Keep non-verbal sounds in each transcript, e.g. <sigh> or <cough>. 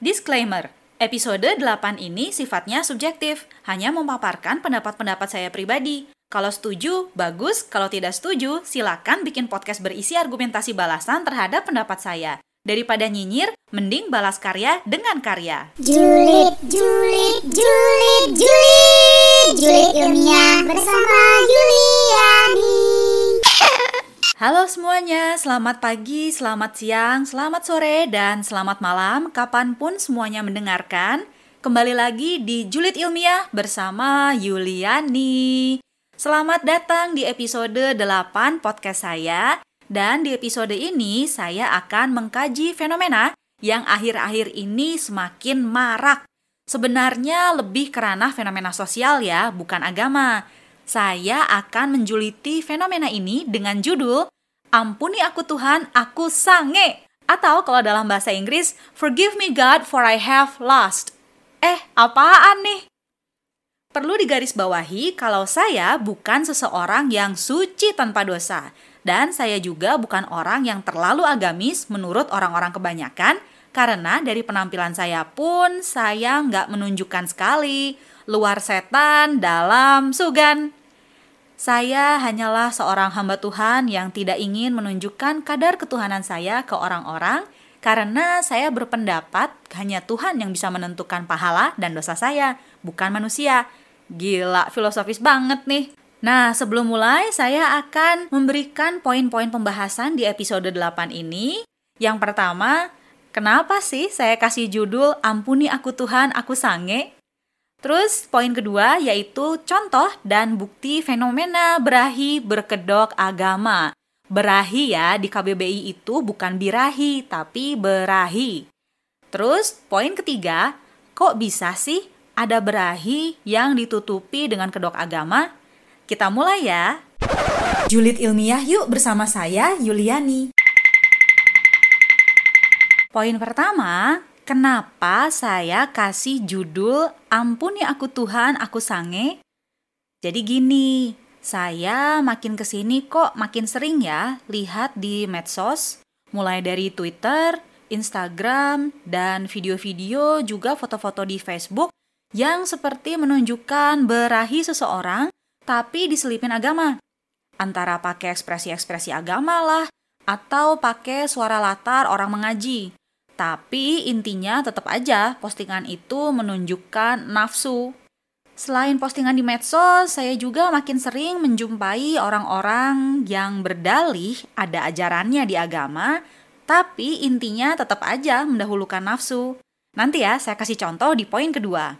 Disclaimer, episode 8 ini sifatnya subjektif, hanya memaparkan pendapat-pendapat saya pribadi. Kalau setuju, bagus. Kalau tidak setuju, silakan bikin podcast berisi argumentasi balasan terhadap pendapat saya. Daripada nyinyir, mending balas karya dengan karya. Julid, julid, julid, julid, julid ilmiah bersama Juliani. Halo semuanya, selamat pagi, selamat siang, selamat sore, dan selamat malam kapan pun semuanya mendengarkan. Kembali lagi di Julid Ilmiah bersama Yuliani. Selamat datang di episode 8 podcast saya. Dan di episode ini saya akan mengkaji fenomena yang akhir-akhir ini semakin marak. Sebenarnya lebih kerana fenomena sosial ya, bukan agama. Saya akan menjuliti fenomena ini dengan judul Ampuni aku Tuhan, aku sange. Atau kalau dalam bahasa Inggris, Forgive me God for I have lost. Eh, apaan nih? Perlu digarisbawahi kalau saya bukan seseorang yang suci tanpa dosa. Dan saya juga bukan orang yang terlalu agamis menurut orang-orang kebanyakan, karena dari penampilan saya pun saya nggak menunjukkan sekali luar setan dalam sugan. Saya hanyalah seorang hamba Tuhan yang tidak ingin menunjukkan kadar ketuhanan saya ke orang-orang, karena saya berpendapat hanya Tuhan yang bisa menentukan pahala dan dosa saya, bukan manusia. Gila, filosofis banget nih. Nah, sebelum mulai, saya akan memberikan poin-poin pembahasan di episode 8 ini. Yang pertama, kenapa sih saya kasih judul Ampuni Aku Tuhan, Aku Sange? Terus poin kedua yaitu contoh dan bukti fenomena berahi berkedok agama. Berahi ya, di KBBI itu bukan birahi, tapi berahi. Terus poin ketiga, kok bisa sih ada berahi yang ditutupi dengan kedok agama? Kita mulai ya. Julid ilmiah yuk bersama saya Yuliani. Poin pertama, kenapa saya kasih judul Ampuni aku Tuhan, aku sange? Jadi gini, saya makin ke sini kok makin sering ya lihat di medsos, mulai dari Twitter, Instagram, dan video-video juga foto-foto di Facebook yang seperti menunjukkan berahi seseorang tapi diselipin agama. Antara pakai ekspresi-ekspresi agama lah, atau pakai suara latar orang mengaji. Tapi intinya tetap aja postingan itu menunjukkan nafsu. Selain postingan di medsos, saya juga makin sering menjumpai orang-orang yang berdalih ada ajarannya di agama, tapi intinya tetap aja mendahulukan nafsu. Nanti ya, saya kasih contoh di poin kedua.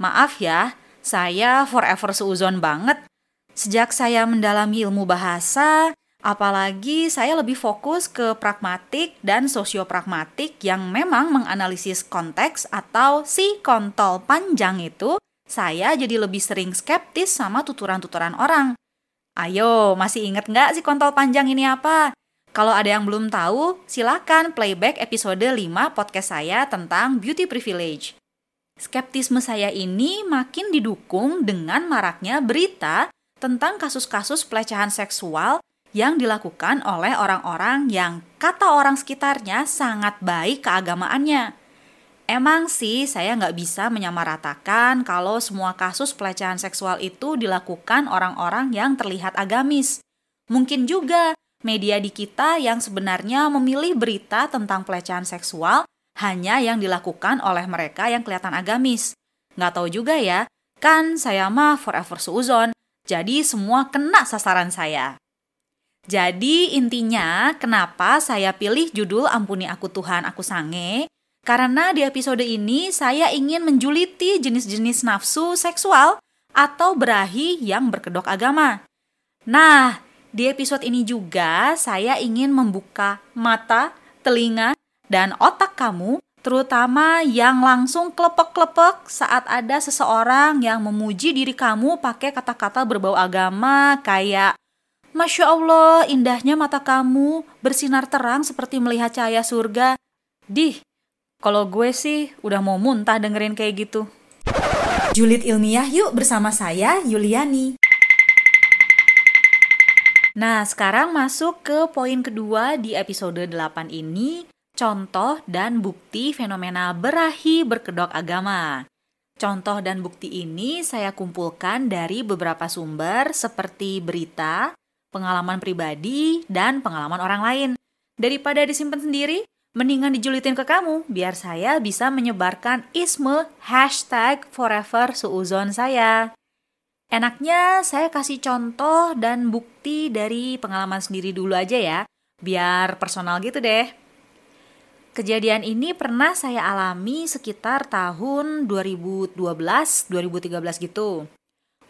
Maaf ya, saya forever seuzon banget. Sejak saya mendalami ilmu bahasa, apalagi saya lebih fokus ke pragmatik dan sosiopragmatik yang memang menganalisis konteks atau si kontol panjang itu, saya jadi lebih sering skeptis sama tuturan-tuturan orang. Ayo, masih inget nggak si kontol panjang ini apa? Kalau ada yang belum tahu, silakan playback episode 5 podcast saya tentang beauty privilege. Skeptisme saya ini makin didukung dengan maraknya berita tentang kasus-kasus pelecehan seksual yang dilakukan oleh orang-orang yang kata orang sekitarnya sangat baik keagamaannya. Emang sih saya nggak bisa menyamaratakan kalau semua kasus pelecehan seksual itu dilakukan orang-orang yang terlihat agamis. Mungkin juga media di kita yang sebenarnya memilih berita tentang pelecehan seksual hanya yang dilakukan oleh mereka yang kelihatan agamis. Nggak tahu juga ya, kan saya mah forever seuzon, jadi semua kena sasaran saya. Jadi intinya kenapa saya pilih judul Ampuni Aku Tuhan Aku Sange? Karena di episode ini saya ingin menjuliti jenis-jenis nafsu seksual atau berahi yang berkedok agama. Nah, di episode ini juga saya ingin membuka mata, telinga, dan otak kamu, terutama yang langsung klepek-klepek saat ada seseorang yang memuji diri kamu pakai kata-kata berbau agama kayak Masya Allah, indahnya mata kamu bersinar terang seperti melihat cahaya surga. Dih, kalau gue sih udah mau muntah dengerin kayak gitu. Julid ilmiah yuk bersama saya, Yuliani. Nah, sekarang masuk ke poin kedua di episode 8 ini, contoh dan bukti fenomena berahi berkedok agama. Contoh dan bukti ini saya kumpulkan dari beberapa sumber seperti berita, pengalaman pribadi, dan pengalaman orang lain. Daripada disimpan sendiri, mendingan dijulitin ke kamu biar saya bisa menyebarkan isme hashtag forever suuzon saya. Enaknya saya kasih contoh dan bukti dari pengalaman sendiri dulu aja ya, biar personal gitu deh. Kejadian ini pernah saya alami sekitar tahun 2012-2013 gitu.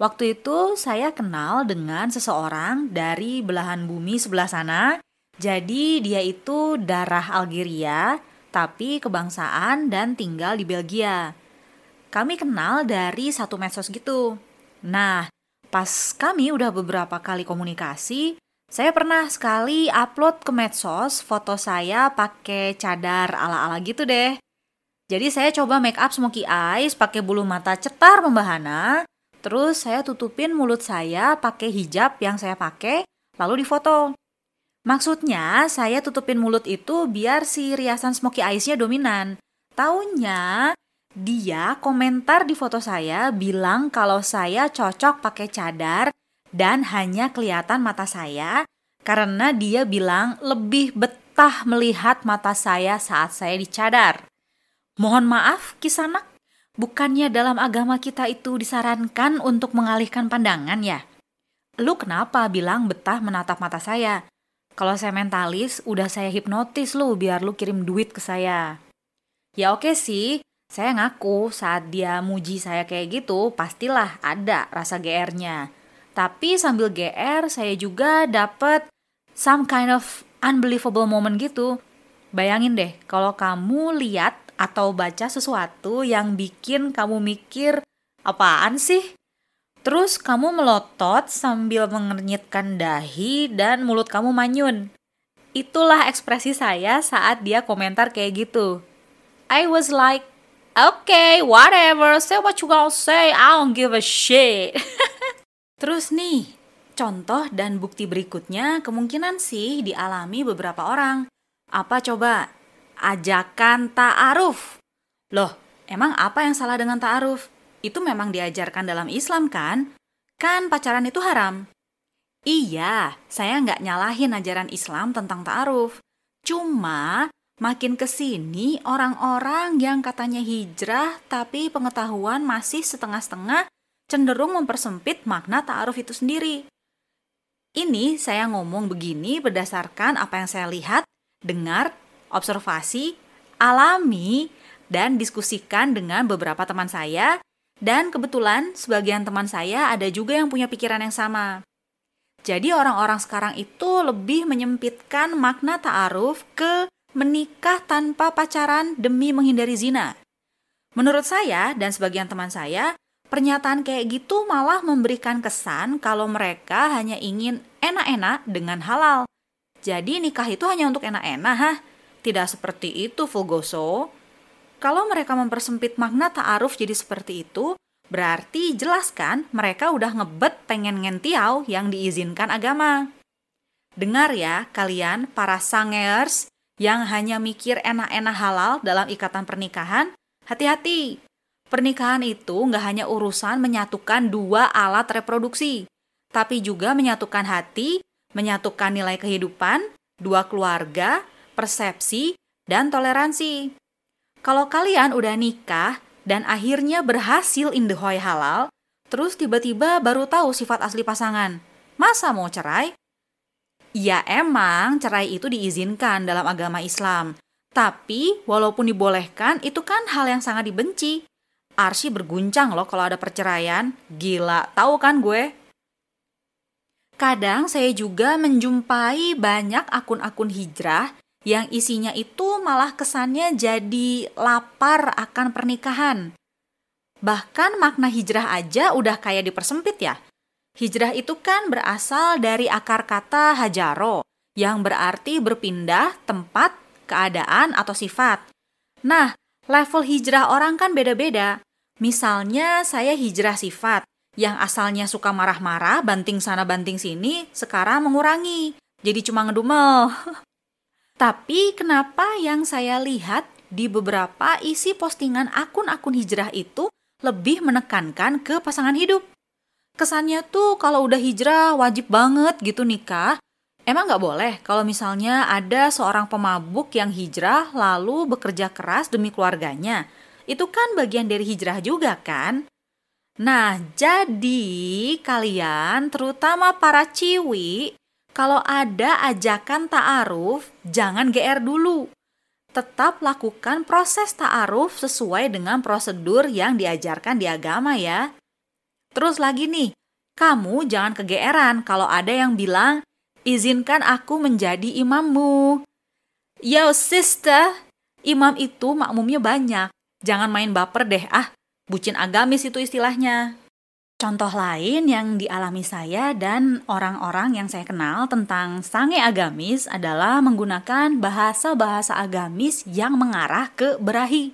Waktu itu saya kenal dengan seseorang dari belahan bumi sebelah sana jadi dia itu darah Algeria, tapi kebangsaan dan tinggal di Belgia. Kami kenal dari satu medsos gitu. Nah, pas kami udah beberapa kali komunikasi, saya pernah sekali upload ke medsos foto saya pakai cadar ala-ala gitu deh. Jadi saya coba make up smoky eyes pakai bulu mata cetar membahana, terus saya tutupin mulut saya pakai hijab yang saya pakai, lalu difoto. Maksudnya, saya tutupin mulut itu biar si riasan smoky eyes-nya dominan. Taunya, dia komentar di foto saya bilang kalau saya cocok pakai cadar dan hanya kelihatan mata saya karena dia bilang lebih betah melihat mata saya saat saya dicadar. Mohon maaf, Kisanak, bukannya dalam agama kita itu disarankan untuk mengalihkan pandangan ya? Lu kenapa bilang betah menatap mata saya? Kalau saya mentalis, udah saya hipnotis lu biar lu kirim duit ke saya. Ya oke sih, saya ngaku saat dia muji saya kayak gitu, pastilah ada rasa GR-nya. Tapi sambil GR, saya juga dapet some kind of unbelievable moment gitu. Bayangin deh, kalau kamu lihat atau baca sesuatu yang bikin kamu mikir, apaan sih? Terus kamu melotot sambil mengernyitkan dahi dan mulut kamu manyun. Itulah ekspresi saya saat dia komentar kayak gitu. I was like, okay, whatever, say what you gonna say, I don't give a shit. <laughs> Terus nih, contoh dan bukti berikutnya kemungkinan sih dialami beberapa orang. Apa coba? Ajakan ta'aruf. Loh, emang apa yang salah dengan ta'aruf? itu memang diajarkan dalam Islam kan? Kan pacaran itu haram. Iya, saya nggak nyalahin ajaran Islam tentang ta'aruf. Cuma makin ke sini orang-orang yang katanya hijrah tapi pengetahuan masih setengah-setengah cenderung mempersempit makna ta'aruf itu sendiri. Ini saya ngomong begini berdasarkan apa yang saya lihat, dengar, observasi, alami, dan diskusikan dengan beberapa teman saya dan kebetulan sebagian teman saya ada juga yang punya pikiran yang sama. Jadi orang-orang sekarang itu lebih menyempitkan makna ta'aruf ke menikah tanpa pacaran demi menghindari zina. Menurut saya dan sebagian teman saya, pernyataan kayak gitu malah memberikan kesan kalau mereka hanya ingin enak-enak dengan halal. Jadi nikah itu hanya untuk enak-enak, ha? Tidak seperti itu, Fulgoso. Kalau mereka mempersempit makna ta'aruf jadi seperti itu, berarti jelaskan mereka udah ngebet pengen ngentiau yang diizinkan agama. Dengar ya kalian para sangers yang hanya mikir enak-enak halal dalam ikatan pernikahan, hati-hati. Pernikahan itu nggak hanya urusan menyatukan dua alat reproduksi, tapi juga menyatukan hati, menyatukan nilai kehidupan, dua keluarga, persepsi, dan toleransi. Kalau kalian udah nikah dan akhirnya berhasil indehoy halal, terus tiba-tiba baru tahu sifat asli pasangan, masa mau cerai? Ya emang cerai itu diizinkan dalam agama Islam, tapi walaupun dibolehkan itu kan hal yang sangat dibenci. Arsi berguncang loh kalau ada perceraian, gila, tahu kan gue? Kadang saya juga menjumpai banyak akun-akun hijrah yang isinya itu malah kesannya jadi lapar akan pernikahan. Bahkan makna hijrah aja udah kayak dipersempit ya. Hijrah itu kan berasal dari akar kata hajaro, yang berarti berpindah tempat, keadaan, atau sifat. Nah, level hijrah orang kan beda-beda. Misalnya saya hijrah sifat, yang asalnya suka marah-marah, banting sana banting sini, sekarang mengurangi. Jadi cuma ngedumel. <laughs> Tapi kenapa yang saya lihat di beberapa isi postingan akun-akun hijrah itu lebih menekankan ke pasangan hidup? Kesannya tuh kalau udah hijrah wajib banget gitu nikah. Emang nggak boleh kalau misalnya ada seorang pemabuk yang hijrah lalu bekerja keras demi keluarganya. Itu kan bagian dari hijrah juga kan? Nah, jadi kalian terutama para ciwi kalau ada ajakan ta'aruf, jangan GR dulu. Tetap lakukan proses ta'aruf sesuai dengan prosedur yang diajarkan di agama ya. Terus lagi nih, kamu jangan kegeeran kalau ada yang bilang, izinkan aku menjadi imammu. Yo sister, imam itu makmumnya banyak. Jangan main baper deh, ah bucin agamis itu istilahnya. Contoh lain yang dialami saya dan orang-orang yang saya kenal tentang sange agamis adalah menggunakan bahasa-bahasa agamis yang mengarah ke berahi.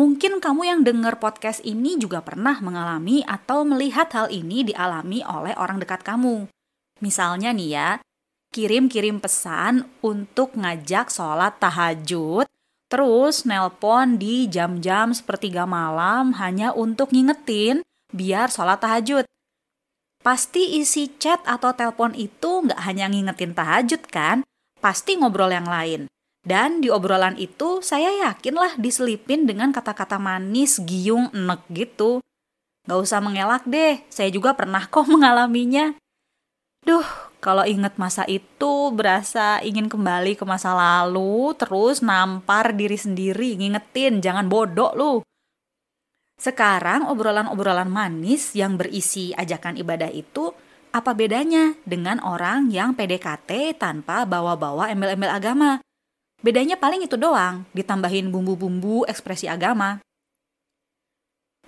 Mungkin kamu yang dengar podcast ini juga pernah mengalami atau melihat hal ini dialami oleh orang dekat kamu. Misalnya nih ya, kirim-kirim pesan untuk ngajak sholat tahajud Terus nelpon di jam-jam sepertiga malam hanya untuk ngingetin biar sholat tahajud. Pasti isi chat atau telepon itu nggak hanya ngingetin tahajud kan, pasti ngobrol yang lain. Dan di obrolan itu saya yakinlah diselipin dengan kata-kata manis, giung, enek gitu. Gak usah mengelak deh, saya juga pernah kok <laughs> mengalaminya. Duh, kalau inget masa itu berasa ingin kembali ke masa lalu, terus nampar diri sendiri, ngingetin jangan bodoh lu. Sekarang obrolan-obrolan manis yang berisi ajakan ibadah itu apa bedanya dengan orang yang PDKT tanpa bawa-bawa embel-embel agama? Bedanya paling itu doang, ditambahin bumbu-bumbu ekspresi agama.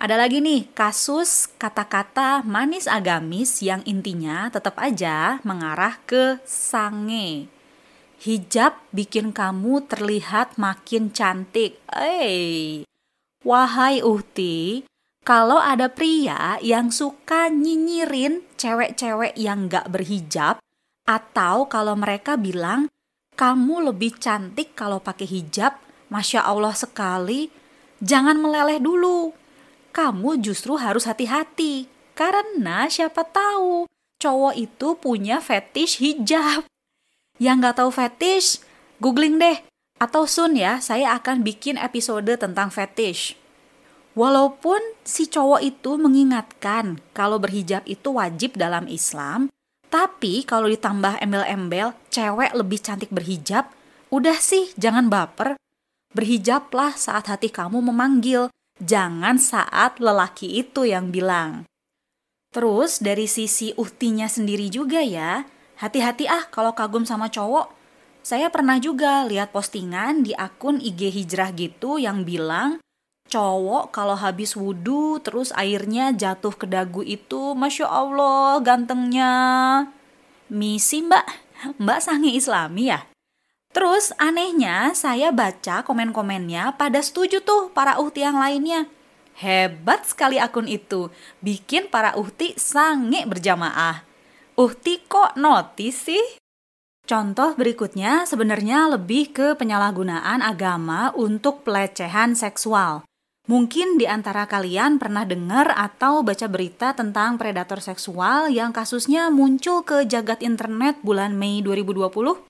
Ada lagi nih kasus kata-kata manis agamis yang intinya tetap aja mengarah ke sange. Hijab bikin kamu terlihat makin cantik. Eh, wahai uhti, kalau ada pria yang suka nyinyirin cewek-cewek yang gak berhijab, atau kalau mereka bilang kamu lebih cantik kalau pakai hijab, masya Allah sekali, jangan meleleh dulu kamu justru harus hati-hati. Karena siapa tahu cowok itu punya fetish hijab. Yang nggak tahu fetish, googling deh. Atau soon ya, saya akan bikin episode tentang fetish. Walaupun si cowok itu mengingatkan kalau berhijab itu wajib dalam Islam, tapi kalau ditambah embel-embel cewek lebih cantik berhijab, udah sih jangan baper. Berhijablah saat hati kamu memanggil, Jangan saat lelaki itu yang bilang. Terus dari sisi uhtinya sendiri juga ya, hati-hati ah kalau kagum sama cowok. Saya pernah juga lihat postingan di akun IG hijrah gitu yang bilang cowok kalau habis wudhu terus airnya jatuh ke dagu itu Masya Allah gantengnya. Misi mbak, mbak sangi islami ya? Terus anehnya saya baca komen-komennya pada setuju tuh para uhti yang lainnya. Hebat sekali akun itu, bikin para uhti sange berjamaah. Uhti kok notis sih? Contoh berikutnya sebenarnya lebih ke penyalahgunaan agama untuk pelecehan seksual. Mungkin di antara kalian pernah dengar atau baca berita tentang predator seksual yang kasusnya muncul ke jagat internet bulan Mei 2020?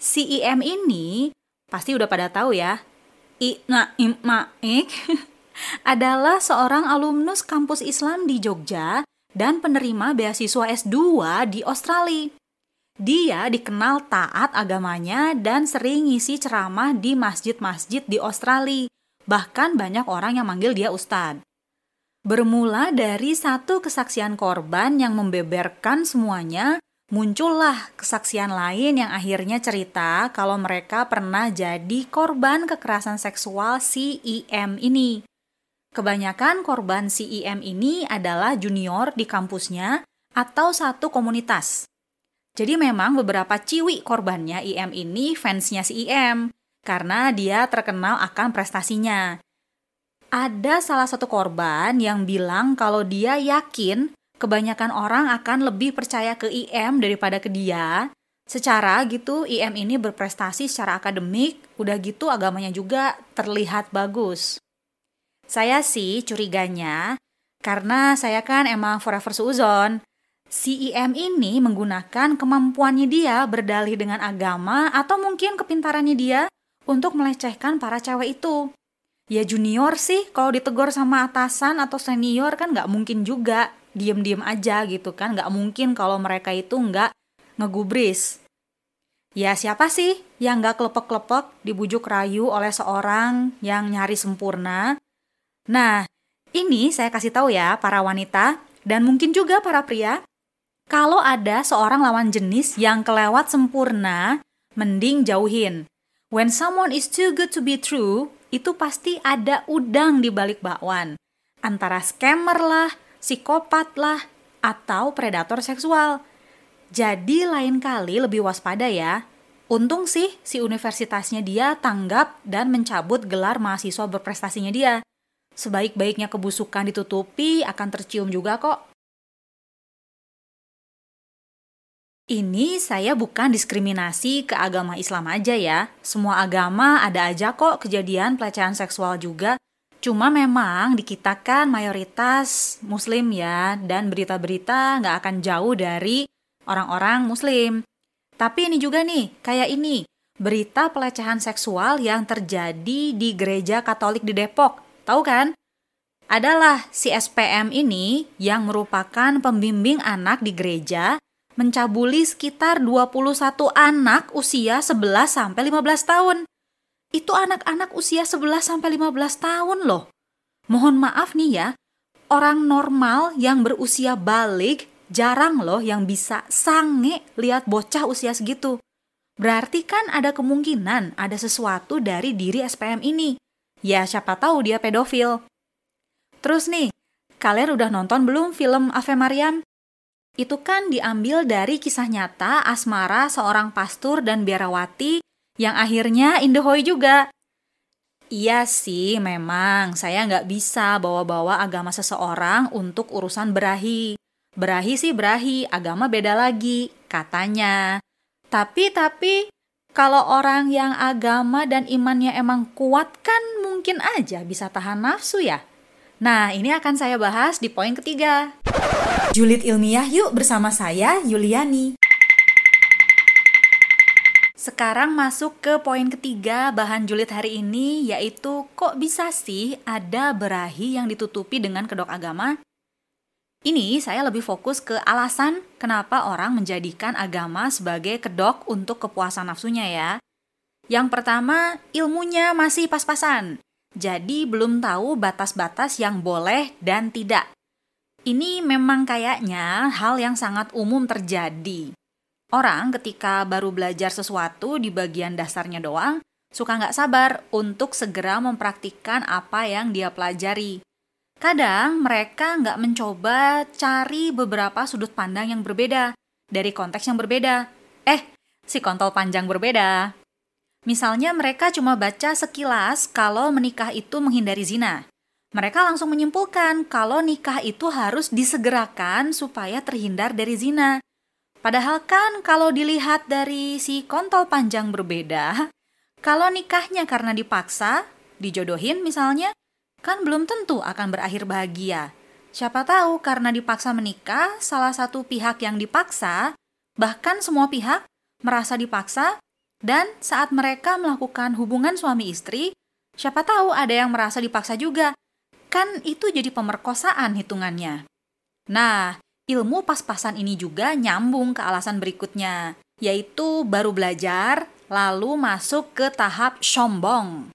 CIM ini pasti udah pada tahu ya. Ina Maik <laughs> adalah seorang alumnus kampus Islam di Jogja dan penerima beasiswa S2 di Australia. Dia dikenal taat agamanya dan sering ngisi ceramah di masjid-masjid di Australia. Bahkan banyak orang yang manggil dia ustadz. Bermula dari satu kesaksian korban yang membeberkan semuanya, muncullah kesaksian lain yang akhirnya cerita kalau mereka pernah jadi korban kekerasan seksual CIM ini. Kebanyakan korban CIM ini adalah junior di kampusnya atau satu komunitas. Jadi memang beberapa ciwi korbannya IM ini fansnya CIM karena dia terkenal akan prestasinya. Ada salah satu korban yang bilang kalau dia yakin kebanyakan orang akan lebih percaya ke IM daripada ke dia, Secara gitu IM ini berprestasi secara akademik, udah gitu agamanya juga terlihat bagus. Saya sih curiganya karena saya kan emang forever seuzon. IM ini menggunakan kemampuannya dia berdalih dengan agama atau mungkin kepintarannya dia untuk melecehkan para cewek itu. Ya junior sih kalau ditegur sama atasan atau senior kan nggak mungkin juga diem-diem aja gitu kan. Nggak mungkin kalau mereka itu nggak ngegubris. Ya siapa sih yang gak klepek-klepek dibujuk rayu oleh seorang yang nyari sempurna? Nah, ini saya kasih tahu ya para wanita dan mungkin juga para pria. Kalau ada seorang lawan jenis yang kelewat sempurna, mending jauhin. When someone is too good to be true, itu pasti ada udang di balik bakwan. Antara scammer lah, psikopat lah, atau predator seksual. Jadi lain kali lebih waspada ya. Untung sih si universitasnya dia tanggap dan mencabut gelar mahasiswa berprestasinya dia. Sebaik-baiknya kebusukan ditutupi akan tercium juga kok. Ini saya bukan diskriminasi ke agama Islam aja ya. Semua agama ada aja kok kejadian pelecehan seksual juga. Cuma memang di kita kan mayoritas muslim ya, dan berita-berita nggak akan jauh dari orang-orang muslim. Tapi ini juga nih, kayak ini, berita pelecehan seksual yang terjadi di gereja Katolik di Depok. Tahu kan? Adalah si SPM ini yang merupakan pembimbing anak di gereja mencabuli sekitar 21 anak usia 11 sampai 15 tahun. Itu anak-anak usia 11 sampai 15 tahun loh. Mohon maaf nih ya, orang normal yang berusia balik Jarang loh yang bisa sange lihat bocah usia segitu. Berarti kan ada kemungkinan ada sesuatu dari diri SPM ini. Ya siapa tahu dia pedofil. Terus nih, kalian udah nonton belum film Ave Mariam? Itu kan diambil dari kisah nyata asmara seorang pastor dan biarawati yang akhirnya indehoy juga. Iya sih, memang saya nggak bisa bawa-bawa agama seseorang untuk urusan berahi. Berahi sih berahi, agama beda lagi, katanya. Tapi, tapi, kalau orang yang agama dan imannya emang kuat kan mungkin aja bisa tahan nafsu ya. Nah, ini akan saya bahas di poin ketiga. Julid ilmiah yuk bersama saya, Yuliani. Sekarang masuk ke poin ketiga bahan julid hari ini yaitu kok bisa sih ada berahi yang ditutupi dengan kedok agama? Ini saya lebih fokus ke alasan kenapa orang menjadikan agama sebagai kedok untuk kepuasan nafsunya ya. Yang pertama, ilmunya masih pas-pasan. Jadi belum tahu batas-batas yang boleh dan tidak. Ini memang kayaknya hal yang sangat umum terjadi. Orang ketika baru belajar sesuatu di bagian dasarnya doang, suka nggak sabar untuk segera mempraktikkan apa yang dia pelajari. Kadang mereka nggak mencoba cari beberapa sudut pandang yang berbeda dari konteks yang berbeda. Eh, si kontol panjang berbeda. Misalnya mereka cuma baca sekilas kalau menikah itu menghindari zina. Mereka langsung menyimpulkan kalau nikah itu harus disegerakan supaya terhindar dari zina. Padahal kan kalau dilihat dari si kontol panjang berbeda, kalau nikahnya karena dipaksa, dijodohin misalnya, kan belum tentu akan berakhir bahagia. Siapa tahu karena dipaksa menikah, salah satu pihak yang dipaksa, bahkan semua pihak merasa dipaksa, dan saat mereka melakukan hubungan suami istri, siapa tahu ada yang merasa dipaksa juga. Kan itu jadi pemerkosaan hitungannya. Nah, ilmu pas-pasan ini juga nyambung ke alasan berikutnya, yaitu baru belajar, lalu masuk ke tahap sombong.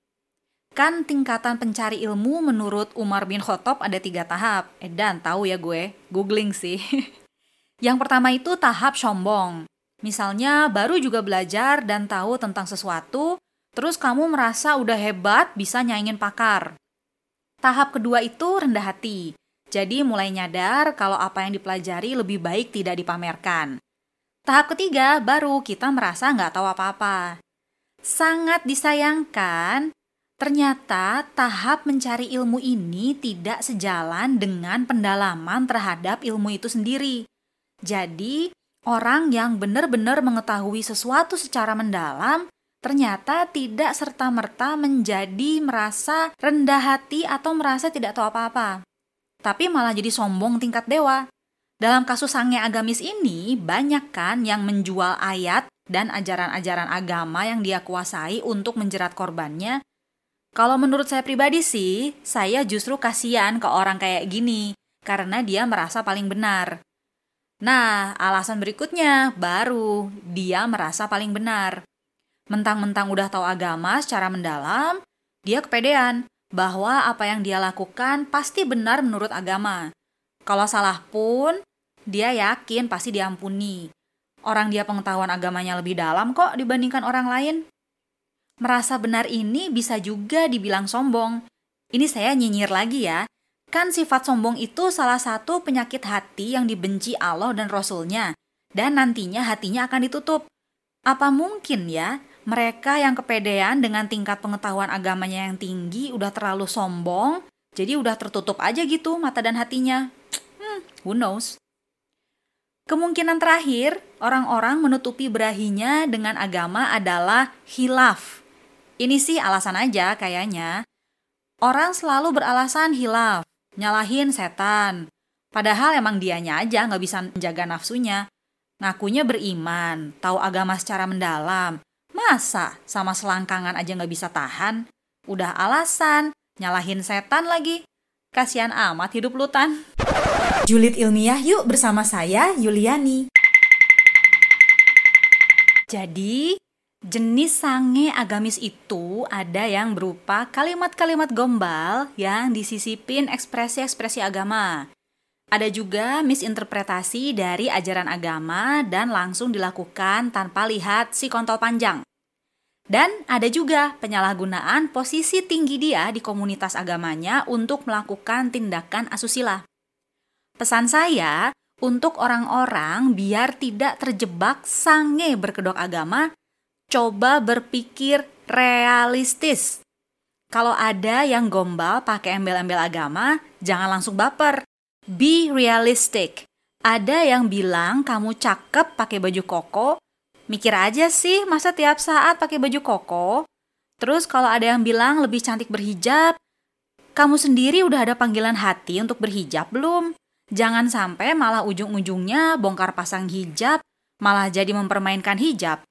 Kan tingkatan pencari ilmu menurut Umar bin Khattab ada tiga tahap. Eh dan tahu ya gue, googling sih. <laughs> Yang pertama itu tahap sombong. Misalnya baru juga belajar dan tahu tentang sesuatu, terus kamu merasa udah hebat bisa nyaingin pakar. Tahap kedua itu rendah hati. Jadi mulai nyadar kalau apa yang dipelajari lebih baik tidak dipamerkan. Tahap ketiga baru kita merasa nggak tahu apa-apa. Sangat disayangkan Ternyata tahap mencari ilmu ini tidak sejalan dengan pendalaman terhadap ilmu itu sendiri. Jadi, Orang yang benar-benar mengetahui sesuatu secara mendalam ternyata tidak serta-merta menjadi merasa rendah hati atau merasa tidak tahu apa-apa. Tapi malah jadi sombong tingkat dewa. Dalam kasus sange agamis ini, banyak kan yang menjual ayat dan ajaran-ajaran agama yang dia kuasai untuk menjerat korbannya. Kalau menurut saya pribadi sih, saya justru kasihan ke orang kayak gini, karena dia merasa paling benar. Nah, alasan berikutnya baru dia merasa paling benar. Mentang-mentang udah tahu agama secara mendalam, dia kepedean bahwa apa yang dia lakukan pasti benar menurut agama. Kalau salah pun, dia yakin pasti diampuni. Orang dia pengetahuan agamanya lebih dalam kok dibandingkan orang lain. Merasa benar ini bisa juga dibilang sombong. Ini saya nyinyir lagi ya. Kan sifat sombong itu salah satu penyakit hati yang dibenci Allah dan Rasulnya. Dan nantinya hatinya akan ditutup. Apa mungkin ya mereka yang kepedean dengan tingkat pengetahuan agamanya yang tinggi udah terlalu sombong, jadi udah tertutup aja gitu mata dan hatinya. Hmm, who knows? Kemungkinan terakhir, orang-orang menutupi berahinya dengan agama adalah hilaf. Ini sih alasan aja kayaknya. Orang selalu beralasan hilaf, nyalahin setan. Padahal emang dianya aja nggak bisa menjaga nafsunya. Ngakunya beriman, tahu agama secara mendalam, Masa sama selangkangan aja nggak bisa tahan? Udah alasan, nyalahin setan lagi. Kasihan amat hidup lu tan. Julid ilmiah yuk bersama saya Yuliani. Jadi, jenis sange agamis itu ada yang berupa kalimat-kalimat gombal yang disisipin ekspresi-ekspresi agama. Ada juga misinterpretasi dari ajaran agama dan langsung dilakukan tanpa lihat si kontol panjang. Dan ada juga penyalahgunaan posisi tinggi dia di komunitas agamanya untuk melakukan tindakan asusila. Pesan saya untuk orang-orang biar tidak terjebak sange berkedok agama, coba berpikir realistis. Kalau ada yang gombal pakai embel-embel agama, jangan langsung baper. Be realistic. Ada yang bilang kamu cakep pakai baju koko, Mikir aja sih, masa tiap saat pakai baju koko? Terus kalau ada yang bilang lebih cantik berhijab, kamu sendiri udah ada panggilan hati untuk berhijab belum? Jangan sampai malah ujung-ujungnya bongkar pasang hijab, malah jadi mempermainkan hijab.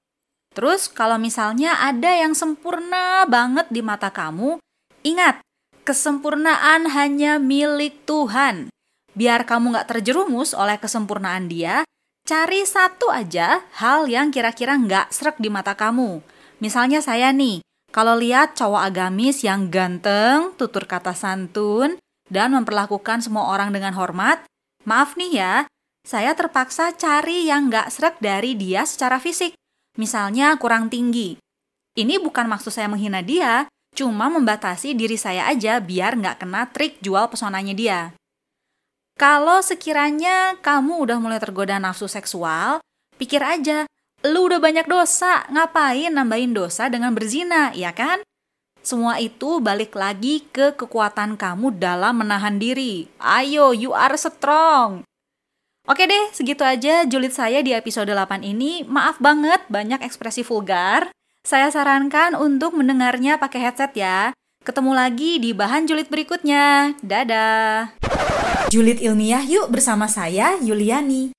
Terus kalau misalnya ada yang sempurna banget di mata kamu, ingat, kesempurnaan hanya milik Tuhan. Biar kamu gak terjerumus oleh kesempurnaan dia, Cari satu aja hal yang kira-kira nggak serak di mata kamu. Misalnya saya nih, kalau lihat cowok agamis yang ganteng, tutur kata santun, dan memperlakukan semua orang dengan hormat, maaf nih ya, saya terpaksa cari yang nggak serak dari dia secara fisik. Misalnya kurang tinggi. Ini bukan maksud saya menghina dia, cuma membatasi diri saya aja biar nggak kena trik jual pesonanya dia. Kalau sekiranya kamu udah mulai tergoda nafsu seksual, pikir aja, lu udah banyak dosa, ngapain nambahin dosa dengan berzina, ya kan? Semua itu balik lagi ke kekuatan kamu dalam menahan diri. Ayo, you are strong. Oke deh, segitu aja julid saya di episode 8 ini. Maaf banget banyak ekspresi vulgar. Saya sarankan untuk mendengarnya pakai headset ya. Ketemu lagi di bahan julid berikutnya. Dadah. Julid ilmiah yuk bersama saya Yuliani.